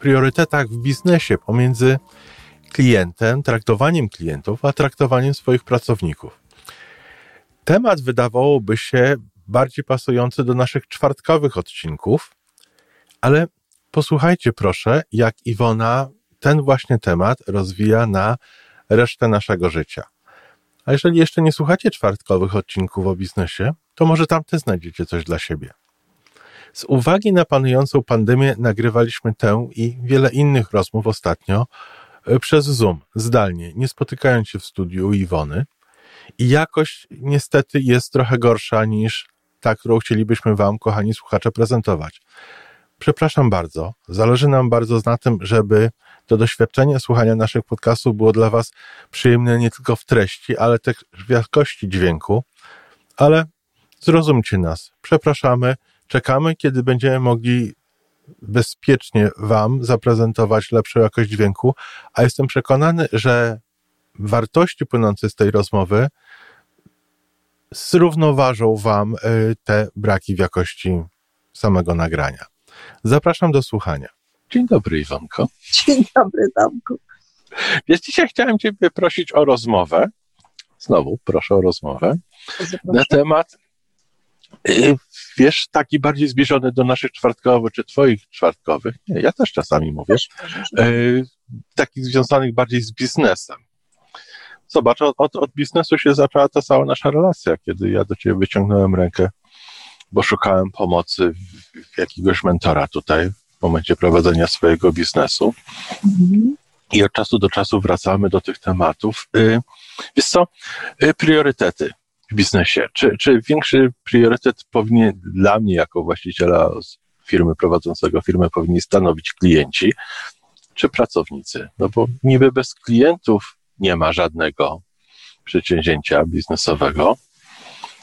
priorytetach w biznesie pomiędzy klientem, traktowaniem klientów, a traktowaniem swoich pracowników. Temat wydawałoby się bardziej pasujący do naszych czwartkowych odcinków, ale posłuchajcie proszę, jak Iwona ten właśnie temat rozwija na resztę naszego życia. A jeżeli jeszcze nie słuchacie czwartkowych odcinków o biznesie, to może tam też znajdziecie coś dla siebie. Z uwagi na panującą pandemię nagrywaliśmy tę i wiele innych rozmów ostatnio e, przez Zoom, zdalnie, nie spotykając się w studiu Iwony. I jakość niestety jest trochę gorsza niż ta, którą chcielibyśmy Wam, kochani słuchacze, prezentować. Przepraszam bardzo. Zależy nam bardzo na tym, żeby to doświadczenie słuchania naszych podcastów było dla Was przyjemne nie tylko w treści, ale też w jakości dźwięku. Ale zrozumcie nas. Przepraszamy. Czekamy, kiedy będziemy mogli bezpiecznie Wam zaprezentować lepszą jakość dźwięku, a jestem przekonany, że wartości płynące z tej rozmowy zrównoważą Wam y, te braki w jakości samego nagrania. Zapraszam do słuchania. Dzień dobry, Iwonko. Dzień dobry, Tomku. Wiesz, dzisiaj chciałem Ciebie prosić o rozmowę. Znowu proszę o rozmowę na temat, y, wiesz, taki bardziej zbliżony do naszych czwartkowych, czy Twoich czwartkowych. Nie, ja też czasami mówię. Y, takich związanych bardziej z biznesem. Zobacz, od, od biznesu się zaczęła ta cała nasza relacja, kiedy ja do Ciebie wyciągnąłem rękę, bo szukałem pomocy jakiegoś mentora tutaj w momencie prowadzenia swojego biznesu. Mhm. I od czasu do czasu wracamy do tych tematów. Y, wiesz co, y, priorytety w biznesie. Czy, czy większy priorytet powinien dla mnie, jako właściciela firmy prowadzącego firmę, powinni stanowić klienci, czy pracownicy? No bo niby bez klientów nie ma żadnego przedsięwzięcia biznesowego.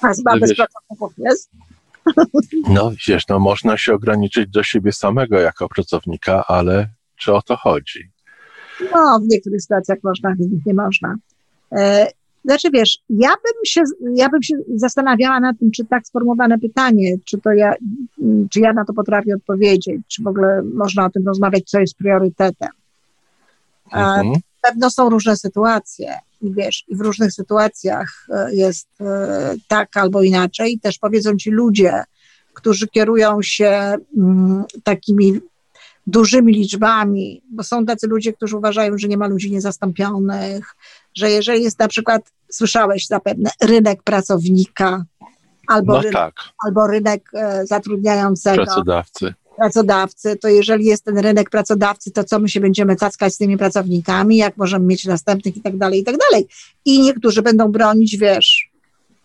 A chyba bez pracowników jest? No wiesz, no można się ograniczyć do siebie samego jako pracownika, ale czy o to chodzi? No, w niektórych sytuacjach można, w innych nie można. Znaczy wiesz, ja bym się, ja bym się zastanawiała nad tym, czy tak sformułowane pytanie, czy to ja, czy ja na to potrafię odpowiedzieć, czy w ogóle można o tym rozmawiać, co jest priorytetem. Mhm. Pewno są różne sytuacje i wiesz, i w różnych sytuacjach e, jest e, tak albo inaczej. Też powiedzą ci ludzie, którzy kierują się mm, takimi dużymi liczbami, bo są tacy ludzie, którzy uważają, że nie ma ludzi niezastąpionych, że jeżeli jest na przykład, słyszałeś zapewne, rynek pracownika, albo, no rynek, tak. albo rynek e, zatrudniającego. Pracodawcy pracodawcy, to jeżeli jest ten rynek pracodawcy, to co my się będziemy cackać z tymi pracownikami, jak możemy mieć następnych i tak dalej, i tak dalej. I niektórzy będą bronić, wiesz,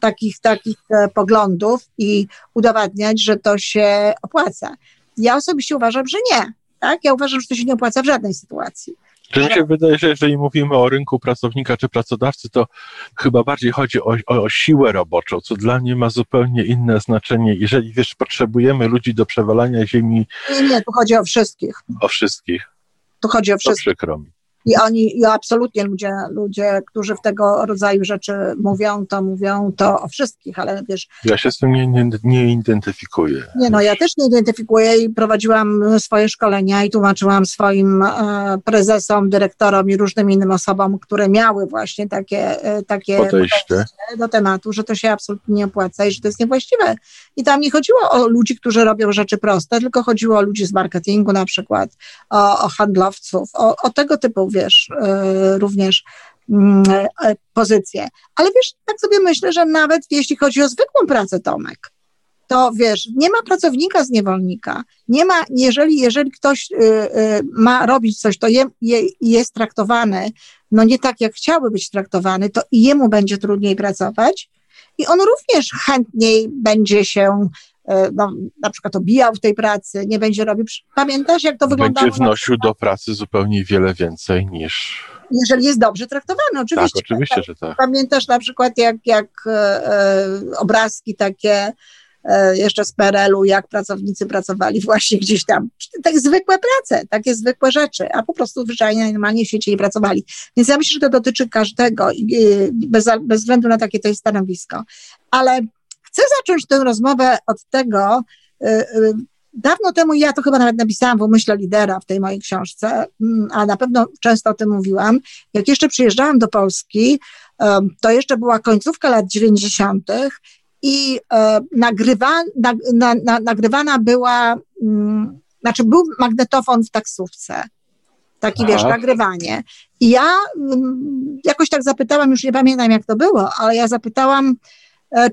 takich, takich e, poglądów i udowadniać, że to się opłaca. Ja osobiście uważam, że nie. Tak? Ja uważam, że to się nie opłaca w żadnej sytuacji. Czy mi się wydaje, że jeżeli mówimy o rynku pracownika czy pracodawcy, to chyba bardziej chodzi o, o, o, siłę roboczą, co dla mnie ma zupełnie inne znaczenie. Jeżeli wiesz, potrzebujemy ludzi do przewalania ziemi. Nie, nie, tu chodzi o wszystkich. O wszystkich. Tu chodzi o wszystkich. To przykro mi. I oni, i absolutnie ludzie, ludzie, którzy w tego rodzaju rzeczy mówią, to mówią to o wszystkich, ale wiesz. Ja się z tym nie, nie, nie identyfikuję. Nie, no ja też nie identyfikuję i prowadziłam swoje szkolenia i tłumaczyłam swoim e, prezesom, dyrektorom i różnym innym osobom, które miały właśnie takie, e, takie podejście do tematu, że to się absolutnie nie opłaca i że to jest niewłaściwe. I tam nie chodziło o ludzi, którzy robią rzeczy proste, tylko chodziło o ludzi z marketingu na przykład, o, o handlowców, o, o tego typu wiesz, e, również mm, e, pozycje. Ale wiesz, tak sobie myślę, że nawet jeśli chodzi o zwykłą pracę, Tomek, to wiesz, nie ma pracownika z niewolnika. Nie ma, jeżeli, jeżeli ktoś y, y, ma robić coś, to je, je, jest traktowany, no nie tak, jak chciałby być traktowany, to i jemu będzie trudniej pracować. I on również chętniej będzie się e, no, na przykład obijał w tej pracy, nie będzie robił. Pamiętasz, jak to wyglądało? Będzie wnosił do pracy zupełnie wiele więcej niż. Jeżeli jest dobrze traktowany, oczywiście. Tak, oczywiście, że tak. Pamiętasz na przykład, jak, jak e, e obrazki takie E, jeszcze z PRL-u, jak pracownicy pracowali właśnie gdzieś tam. Tak zwykłe prace, takie zwykłe rzeczy, a po prostu zwyczajnie normalnie w świecie nie pracowali. Więc ja myślę, że to dotyczy każdego, bez, bez względu na takie to jest stanowisko. Ale chcę zacząć tę rozmowę od tego, e, e, Dawno temu ja to chyba nawet napisałam w umyśle lidera w tej mojej książce, mm, a na pewno często o tym mówiłam. Jak jeszcze przyjeżdżałam do Polski, to jeszcze była końcówka lat 90 i e, nagrywa, na, na, na, nagrywana była, mm, znaczy był magnetofon w taksówce. Taki, Aha. wiesz, nagrywanie. I ja mm, jakoś tak zapytałam, już nie pamiętam jak to było, ale ja zapytałam,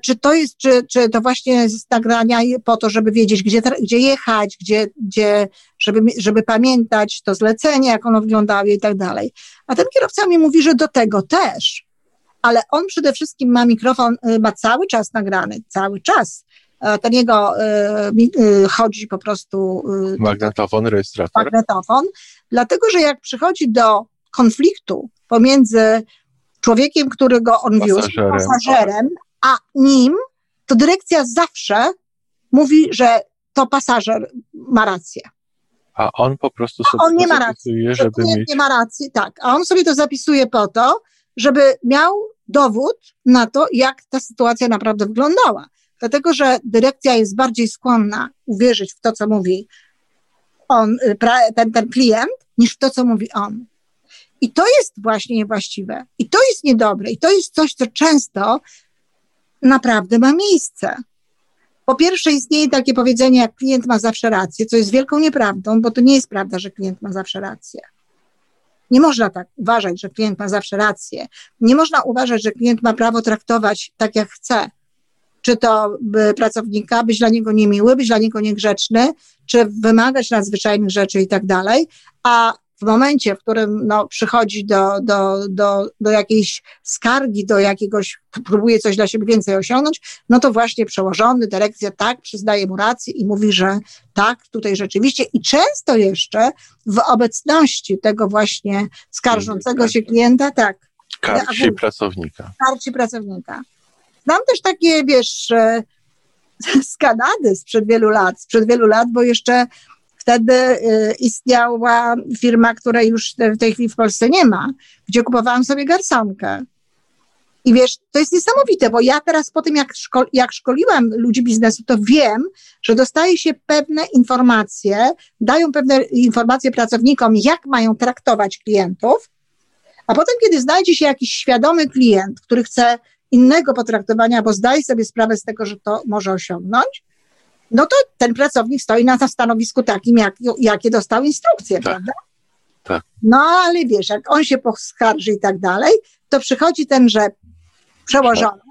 czy to jest, czy, czy to właśnie jest nagrania po to, żeby wiedzieć, gdzie, gdzie jechać, gdzie, gdzie żeby, żeby pamiętać to zlecenie, jak ono wyglądało i tak dalej. A ten kierowca mi mówi, że do tego też ale on przede wszystkim ma mikrofon, y, ma cały czas nagrany, cały czas. E, ten jego y, y, chodzi po prostu. Magnetofon, rejestrator. Magnetofon, dlatego że jak przychodzi do konfliktu pomiędzy człowiekiem, którego on wiózł, pasażerem, a nim, to dyrekcja zawsze mówi, że to pasażer ma rację. A on po prostu sobie a on nie ma racji, żeby mieć... nie ma racji, tak. A on sobie to zapisuje po to, żeby miał dowód na to, jak ta sytuacja naprawdę wyglądała. Dlatego, że dyrekcja jest bardziej skłonna uwierzyć w to, co mówi on, y, ten, ten klient, niż w to, co mówi on. I to jest właśnie niewłaściwe. I to jest niedobre. I to jest coś, co często naprawdę ma miejsce. Po pierwsze, istnieje takie powiedzenie, jak klient ma zawsze rację, co jest wielką nieprawdą, bo to nie jest prawda, że klient ma zawsze rację. Nie można tak uważać, że klient ma zawsze rację. Nie można uważać, że klient ma prawo traktować tak, jak chce. Czy to pracownika, być dla niego niemiły, być dla niego niegrzeczny, czy wymagać nadzwyczajnych rzeczy i tak dalej, a w momencie, w którym no, przychodzi do, do, do, do jakiejś skargi, do jakiegoś, próbuje coś dla siebie więcej osiągnąć, no to właśnie przełożony, dyrekcja tak, przyznaje mu rację i mówi, że tak, tutaj rzeczywiście i często jeszcze w obecności tego właśnie skarżącego się klienta, tak. Karci pracownika. Karci pracownika. Znam też takie, wiesz, z Kanady sprzed wielu lat, sprzed wielu lat, bo jeszcze Wtedy y, istniała firma, której już w tej chwili w Polsce nie ma, gdzie kupowałam sobie garsonkę. I wiesz, to jest niesamowite, bo ja teraz po tym, jak, szko jak szkoliłam ludzi biznesu, to wiem, że dostaje się pewne informacje, dają pewne informacje pracownikom, jak mają traktować klientów, a potem, kiedy znajdzie się jakiś świadomy klient, który chce innego potraktowania, bo zdaje sobie sprawę z tego, że to może osiągnąć, no to ten pracownik stoi na stanowisku takim, jak, jakie dostał instrukcje, tak. prawda? Tak. No ale wiesz, jak on się poskarży i tak dalej, to przychodzi tenże przełożony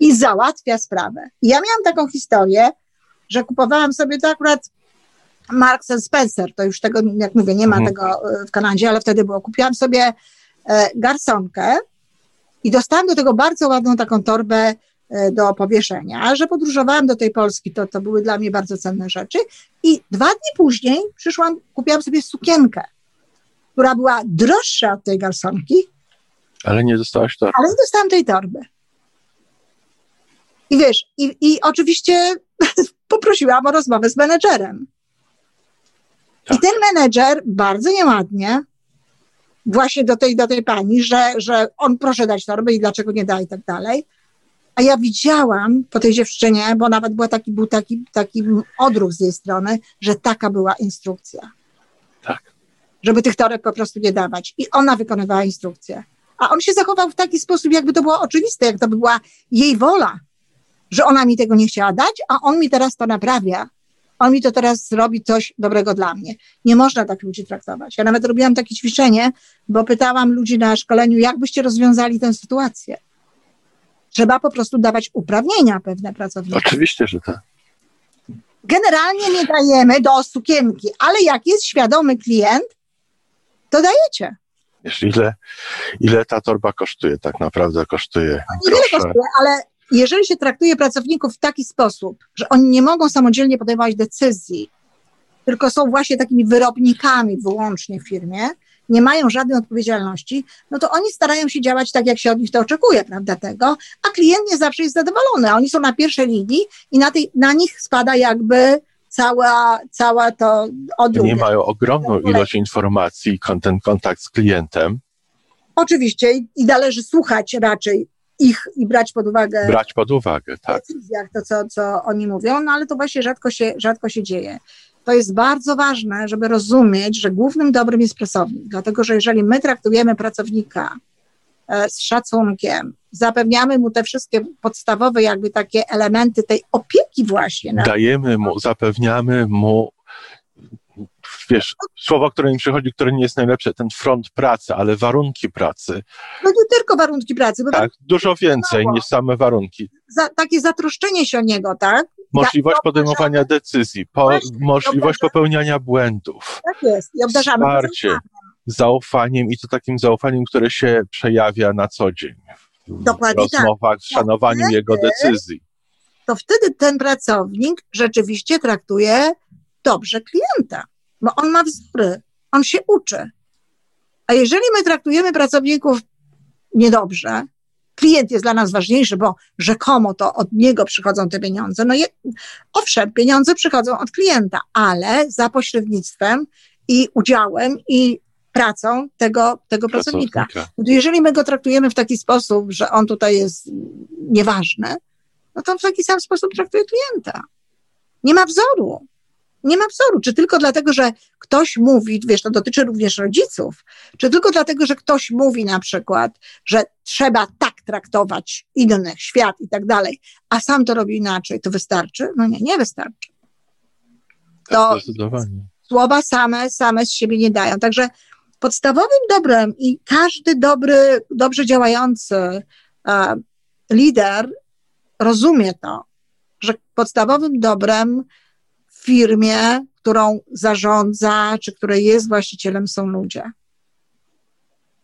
i załatwia sprawę. Ja miałam taką historię, że kupowałam sobie to akurat Marks Spencer, to już tego, jak mówię, nie ma mhm. tego e, w Kanadzie, ale wtedy było. Kupiłam sobie e, garsonkę i dostałam do tego bardzo ładną taką torbę do powieszenia. Że podróżowałam do tej Polski, to, to były dla mnie bardzo cenne rzeczy. I dwa dni później przyszłam, kupiłam sobie sukienkę, która była droższa od tej garsonki. Ale nie dostałaś torby. Ale nie dostałam tej torby. I wiesz, i, i oczywiście poprosiłam o rozmowę z menedżerem. Tak. I ten menedżer bardzo nieładnie właśnie do tej, do tej pani, że, że on proszę dać torbę i dlaczego nie da i tak dalej. A ja widziałam po tej dziewczynie, bo nawet była taki, był taki, taki odruch z jej strony, że taka była instrukcja. Tak. Żeby tych toreb po prostu nie dawać. I ona wykonywała instrukcję. A on się zachował w taki sposób, jakby to było oczywiste, jak to by była jej wola, że ona mi tego nie chciała dać, a on mi teraz to naprawia. On mi to teraz zrobi coś dobrego dla mnie. Nie można tak ludzi traktować. Ja nawet robiłam takie ćwiczenie, bo pytałam ludzi na szkoleniu, jak byście rozwiązali tę sytuację. Trzeba po prostu dawać uprawnienia pewne pracownikom. Oczywiście, że tak. Generalnie nie dajemy do sukienki, ale jak jest świadomy klient, to dajecie. Wiesz, ile, ile ta torba kosztuje? Tak naprawdę kosztuje. Niewiele kosztuje, ale jeżeli się traktuje pracowników w taki sposób, że oni nie mogą samodzielnie podejmować decyzji, tylko są właśnie takimi wyrobnikami wyłącznie w firmie, nie mają żadnej odpowiedzialności, no to oni starają się działać tak, jak się od nich to oczekuje, prawda, tego, a klient nie zawsze jest zadowolony, a oni są na pierwszej linii i na, tej, na nich spada jakby cała, cała to odruch. Nie mają ogromną ilość informacji, ten kontakt z klientem. Oczywiście i należy słuchać raczej ich i brać pod uwagę. Brać pod uwagę, tak. Decyzjach to, co, co oni mówią, no ale to właśnie rzadko się, rzadko się dzieje. To jest bardzo ważne, żeby rozumieć, że głównym dobrem jest pracownik, dlatego że jeżeli my traktujemy pracownika e, z szacunkiem, zapewniamy mu te wszystkie podstawowe jakby takie elementy tej opieki właśnie. Dajemy mu, zapewniamy mu wiesz, słowo, które mi przychodzi, które nie jest najlepsze, ten front pracy, ale warunki pracy. No nie tylko warunki pracy. Bo tak, dużo więcej niż same warunki. Za, takie zatroszczenie się o niego, tak? Możliwość ja, podejmowania decyzji, po, właśnie, możliwość popełniania błędów. Tak jest. I obdarzamy Wsparcie, zaufaniem i to takim zaufaniem, które się przejawia na co dzień. W Dokładnie tak. rozmowach, tak. w szanowaniu wtedy, jego decyzji. To wtedy ten pracownik rzeczywiście traktuje dobrze klienta bo on ma wzory, on się uczy. A jeżeli my traktujemy pracowników niedobrze, klient jest dla nas ważniejszy, bo rzekomo to od niego przychodzą te pieniądze. No je, owszem, pieniądze przychodzą od klienta, ale za pośrednictwem i udziałem i pracą tego, tego pracownika. pracownika. Jeżeli my go traktujemy w taki sposób, że on tutaj jest nieważny, no to w taki sam sposób traktuje klienta. Nie ma wzoru nie ma wzoru. Czy tylko dlatego, że ktoś mówi, wiesz, to dotyczy również rodziców, czy tylko dlatego, że ktoś mówi na przykład, że trzeba tak traktować innych, świat i tak dalej, a sam to robi inaczej, to wystarczy? No nie, nie wystarczy. To tak, słowa same, same z siebie nie dają. Także podstawowym dobrem i każdy dobry, dobrze działający uh, lider rozumie to, że podstawowym dobrem firmie, którą zarządza, czy której jest właścicielem, są ludzie.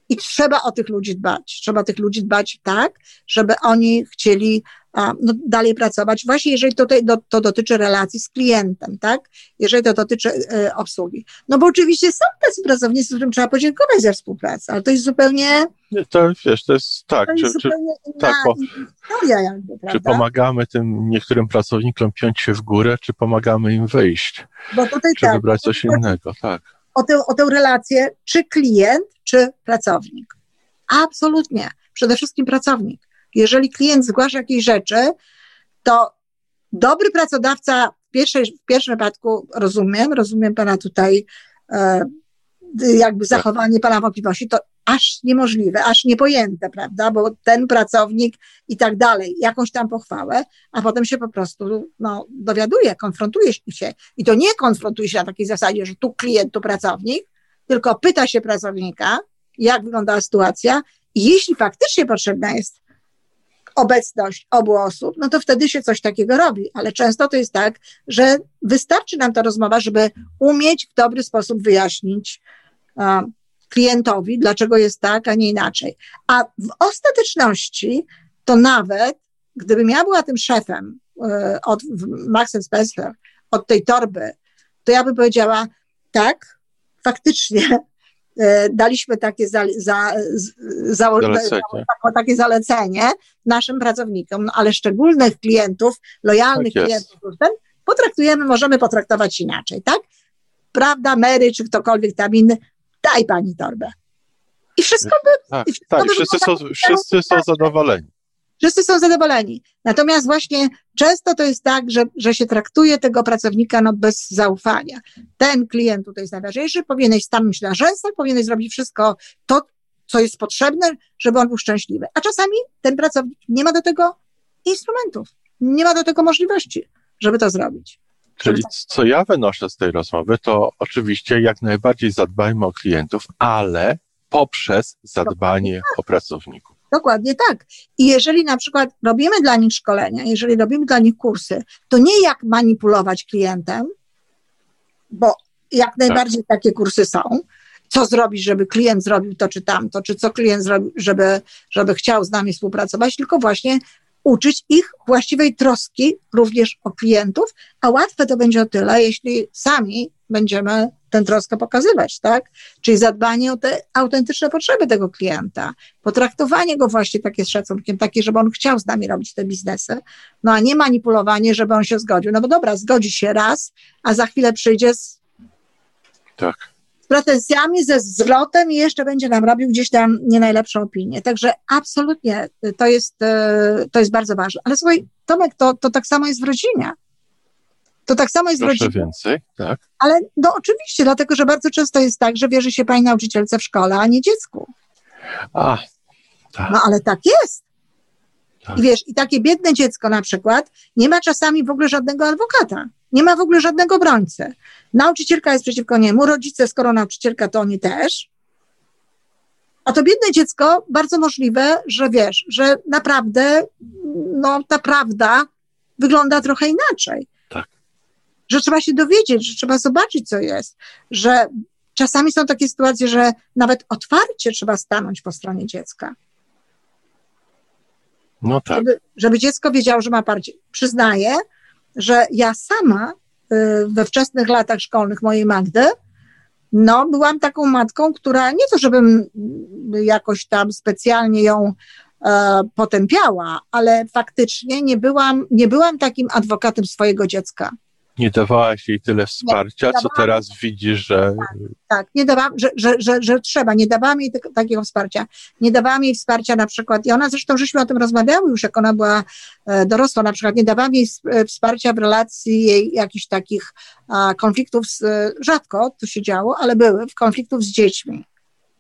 I trzeba o tych ludzi dbać. Trzeba tych ludzi dbać tak, żeby oni chcieli no, dalej pracować. Właśnie jeżeli to, to, to dotyczy relacji z klientem, tak? Jeżeli to dotyczy y, obsługi. No bo oczywiście są tacy pracownicy, którym trzeba podziękować za współpracę, ale to jest zupełnie. To wiesz, to jest tak. To jest czy, zupełnie czy, inna, tak, po, historia jakby, prawda? Czy pomagamy tym niektórym pracownikom piąć się w górę, czy pomagamy im wyjść? Bo tutaj czy tak, wybrać coś innego, tak. O tę, o tę relację, czy klient, czy pracownik. Absolutnie. Przede wszystkim pracownik jeżeli klient zgłasza jakieś rzeczy, to dobry pracodawca w, pierwszej, w pierwszym wypadku rozumiem, rozumiem pana tutaj e, jakby tak. zachowanie pana wątpliwości, to aż niemożliwe, aż niepojęte, prawda, bo ten pracownik i tak dalej, jakąś tam pochwałę, a potem się po prostu no, dowiaduje, konfrontuje się i to nie konfrontuje się na takiej zasadzie, że tu klient, tu pracownik, tylko pyta się pracownika, jak wyglądała sytuacja i jeśli faktycznie potrzebna jest obecność obu osób, no to wtedy się coś takiego robi. Ale często to jest tak, że wystarczy nam ta rozmowa, żeby umieć w dobry sposób wyjaśnić klientowi, dlaczego jest tak, a nie inaczej. A w ostateczności to nawet, gdybym ja była tym szefem y, od Max Spencer, od tej torby, to ja bym powiedziała, tak, faktycznie E, daliśmy takie, za, za, za, zalecenie. takie zalecenie naszym pracownikom, no, ale szczególnych klientów, lojalnych tak klientów, ten, potraktujemy, możemy potraktować inaczej, tak? Prawda, Mary czy ktokolwiek tam inny, daj pani torbę. I wszystko by. Tak, i wszystko tak, by wszyscy, są, wszyscy są zadowoleni. Wszyscy są zadowoleni. Natomiast właśnie często to jest tak, że, że się traktuje tego pracownika no, bez zaufania. Ten klient tutaj jest najważniejszy, powinieneś stanąć na rzęsach, powinieneś zrobić wszystko to, co jest potrzebne, żeby on był szczęśliwy. A czasami ten pracownik nie ma do tego instrumentów, nie ma do tego możliwości, żeby to zrobić. Czyli co ja wynoszę z tej rozmowy, to oczywiście jak najbardziej zadbajmy o klientów, ale poprzez zadbanie o pracowników. Dokładnie tak. I jeżeli na przykład robimy dla nich szkolenia, jeżeli robimy dla nich kursy, to nie jak manipulować klientem, bo jak tak. najbardziej tak. takie kursy są, co zrobić, żeby klient zrobił to czy tamto, czy co klient zrobił, żeby, żeby chciał z nami współpracować, tylko właśnie uczyć ich właściwej troski również o klientów, a łatwe to będzie o tyle, jeśli sami będziemy tę troskę pokazywać, tak? Czyli zadbanie o te autentyczne potrzeby tego klienta, potraktowanie go właśnie takie z szacunkiem, takie, żeby on chciał z nami robić te biznesy, no a nie manipulowanie, żeby on się zgodził. No bo dobra, zgodzi się raz, a za chwilę przyjdzie z, tak. Z pretensjami, ze zwrotem i jeszcze będzie nam robił gdzieś tam nie najlepszą opinię. Także absolutnie to jest, e, to jest bardzo ważne. Ale słuchaj, Tomek, to, to tak samo jest w rodzinie. To tak samo jest Proszę w rodzinie. więcej, tak? Ale no oczywiście, dlatego że bardzo często jest tak, że wierzy się pani nauczycielce w szkole, a nie dziecku. A, tak. No ale tak jest. Tak. I wiesz, i takie biedne dziecko na przykład nie ma czasami w ogóle żadnego adwokata. Nie ma w ogóle żadnego obrońcy. Nauczycielka jest przeciwko niemu, rodzice, skoro nauczycielka, to oni też. A to biedne dziecko, bardzo możliwe, że wiesz, że naprawdę, no ta prawda wygląda trochę inaczej. Tak. Że trzeba się dowiedzieć, że trzeba zobaczyć, co jest, że czasami są takie sytuacje, że nawet otwarcie trzeba stanąć po stronie dziecka. No tak. Żeby, żeby dziecko wiedziało, że ma parcie. Przyznaję, że ja sama y, we wczesnych latach szkolnych mojej Magdy, no, byłam taką matką, która nie to, żebym jakoś tam specjalnie ją e, potępiała, ale faktycznie nie byłam, nie byłam takim adwokatem swojego dziecka. Nie dawałaś jej tyle wsparcia, co teraz widzisz, że Tak, nie dawałam, że, że, że, że trzeba, nie dawałam jej tego, takiego wsparcia. Nie dawałam jej wsparcia na przykład, i ona zresztą, żeśmy o tym rozmawiały już, jak ona była e, dorosła, na przykład nie dawałam jej e, wsparcia w relacji jej jakichś takich konfliktów, z, e, rzadko to się działo, ale były, w konfliktów z dziećmi.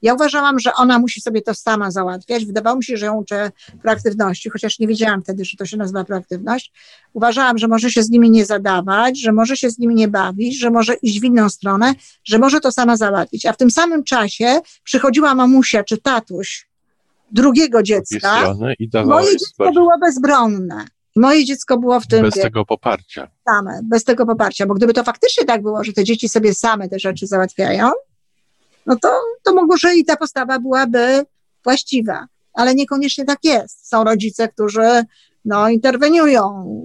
Ja uważałam, że ona musi sobie to sama załatwiać. Wydawało mi się, że ją uczę proaktywności, chociaż nie wiedziałam wtedy, że to się nazywa proaktywność. Uważałam, że może się z nimi nie zadawać, że może się z nimi nie bawić, że może iść w inną stronę, że może to sama załatwić. A w tym samym czasie przychodziła mamusia czy tatuś drugiego dziecka. Moje dziecko było bezbronne. Moje dziecko było w tym bez tego poparcia. same, bez tego poparcia, bo gdyby to faktycznie tak było, że te dzieci sobie same te rzeczy załatwiają, no to, to może i ta postawa byłaby właściwa, ale niekoniecznie tak jest. Są rodzice, którzy no, interweniują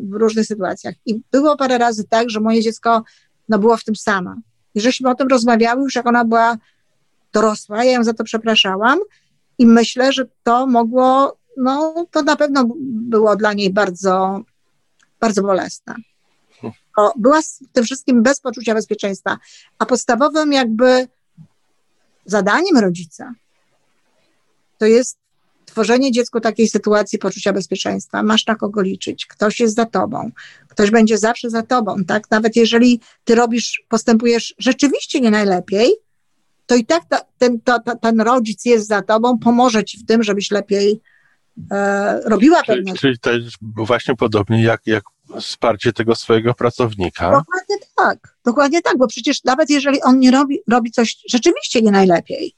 w różnych sytuacjach. I było parę razy tak, że moje dziecko no, było w tym sama. I żeśmy o tym rozmawiały już, jak ona była dorosła, ja ją za to przepraszałam i myślę, że to mogło, no to na pewno było dla niej bardzo, bardzo bolesne. O, była z tym wszystkim bez poczucia bezpieczeństwa, a podstawowym jakby zadaniem rodzica to jest tworzenie dziecku takiej sytuacji poczucia bezpieczeństwa. Masz na kogo liczyć, ktoś jest za tobą, ktoś będzie zawsze za tobą, tak? Nawet jeżeli ty robisz, postępujesz rzeczywiście nie najlepiej, to i tak ta, ten, to, to, ten rodzic jest za tobą, pomoże ci w tym, żebyś lepiej e, robiła Czyli, pewne czyli to jest właśnie podobnie jak, jak wsparcie tego swojego pracownika. Dokładnie tak, dokładnie tak, bo przecież nawet jeżeli on nie robi, robi coś rzeczywiście nie najlepiej,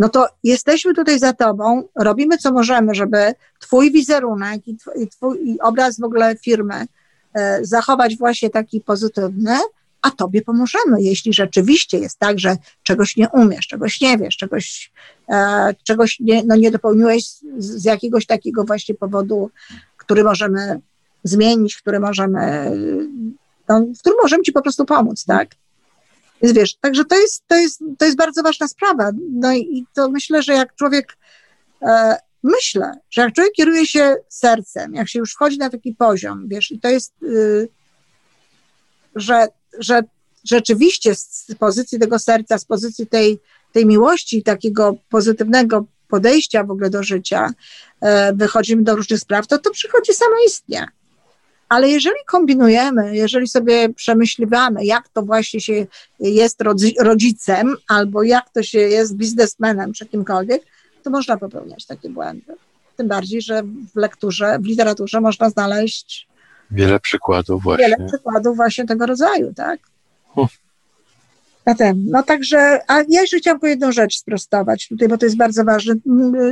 no to jesteśmy tutaj za tobą, robimy co możemy, żeby twój wizerunek i, tw- i, twój, i obraz w ogóle firmy e, zachować właśnie taki pozytywny, a tobie pomożemy, jeśli rzeczywiście jest tak, że czegoś nie umiesz, czegoś nie wiesz, czegoś, e, czegoś nie, no nie dopełniłeś z, z jakiegoś takiego właśnie powodu, który możemy zmienić, który możemy, no, w którym możemy ci po prostu pomóc, tak? Więc wiesz, także to jest, to jest, to jest bardzo ważna sprawa. No i to myślę, że jak człowiek, e, myślę, że jak człowiek kieruje się sercem, jak się już wchodzi na taki poziom, wiesz, i to jest, y, że, że rzeczywiście z pozycji tego serca, z pozycji tej, tej miłości, takiego pozytywnego podejścia w ogóle do życia, e, wychodzimy do różnych spraw, to to przychodzi samoistnie. Ale jeżeli kombinujemy, jeżeli sobie przemyśliwamy, jak to właśnie się jest rodzi- rodzicem, albo jak to się jest biznesmenem czy kimkolwiek, to można popełniać takie błędy. Tym bardziej, że w lekturze, w literaturze można znaleźć Wiele przykładów właśnie. wiele przykładów właśnie tego rodzaju, tak? Hm. Zatem, no także, a ja jeszcze chciałam tylko jedną rzecz sprostować tutaj, bo to jest bardzo ważne.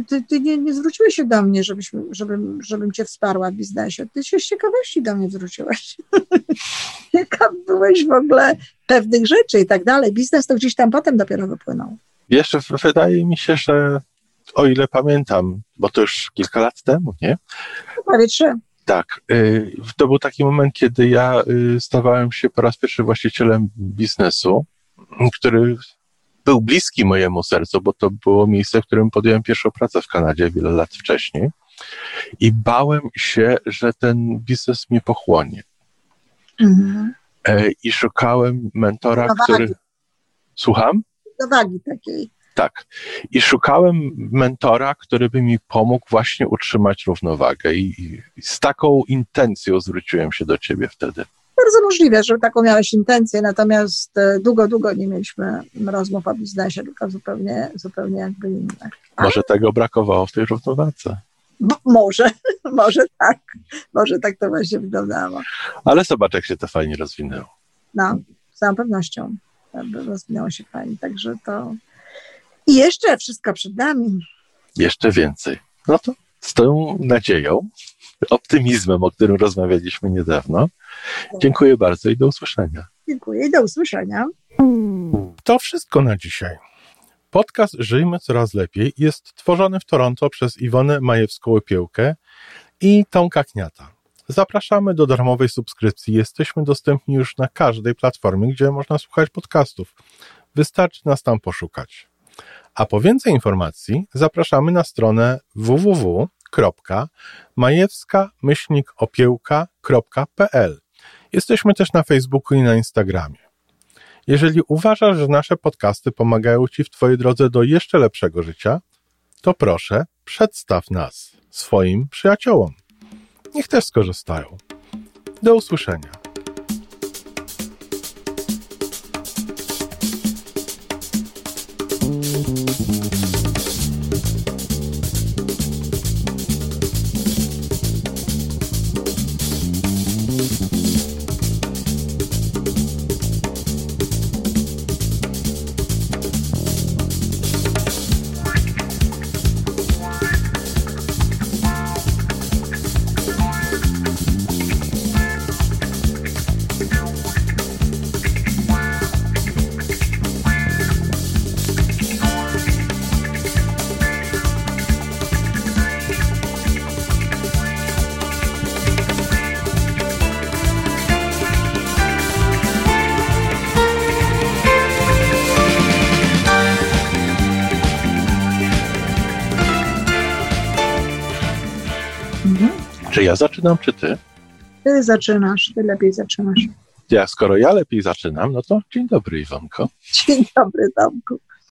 Ty, ty nie, nie zwróciłeś się do mnie, żebyśmy, żebym, żebym cię wsparła w biznesie. Ty się z ciekawości do mnie zwróciłeś. Jaka byłeś w ogóle pewnych rzeczy i tak dalej. Biznes to gdzieś tam potem dopiero wypłynął. Jeszcze wydaje mi się, że o ile pamiętam, bo to już kilka lat temu, nie? prawie trzy. Tak. y, To był taki moment, kiedy ja y, stawałem się po raz pierwszy właścicielem biznesu, który był bliski mojemu sercu, bo to było miejsce, w którym podjąłem pierwszą pracę w Kanadzie wiele lat wcześniej. I bałem się, że ten biznes mnie pochłonie. Mhm. E, I szukałem mentora, Równowagi. który. Słucham? Do wagi takiej. Tak. I szukałem mentora, który by mi pomógł właśnie utrzymać równowagę. I, i z taką intencją zwróciłem się do ciebie wtedy. Bardzo możliwe, że taką miałeś intencję, natomiast e, długo, długo nie mieliśmy rozmów o biznesie, tylko zupełnie, zupełnie jakby inne. A? Może tego brakowało w tej równowadze. B- może, może tak, może tak to właśnie wyglądało. Ale zobacz, jak się to fajnie rozwinęło. No, z całą pewnością rozwinęło się fajnie, także to... I jeszcze wszystko przed nami. Jeszcze więcej. No to z tą nadzieją, optymizmem, o którym rozmawialiśmy niedawno. Dziękuję bardzo i do usłyszenia. Dziękuję i do usłyszenia. To wszystko na dzisiaj. Podcast Żyjmy Coraz Lepiej jest tworzony w Toronto przez Iwonę Majewską-Opiełkę i Tomka Kniata. Zapraszamy do darmowej subskrypcji. Jesteśmy dostępni już na każdej platformie, gdzie można słuchać podcastów. Wystarczy nas tam poszukać. A po więcej informacji zapraszamy na stronę www.majewska-opiełka.pl. Jesteśmy też na Facebooku i na Instagramie. Jeżeli uważasz, że nasze podcasty pomagają Ci w Twojej drodze do jeszcze lepszego życia, to proszę, przedstaw nas swoim przyjaciołom. Niech też skorzystają. Do usłyszenia. Ja zaczynam, czy ty? Ty zaczynasz, ty lepiej zaczynasz. Ja, skoro ja lepiej zaczynam, no to dzień dobry, Iwonko. Dzień dobry, Tomku.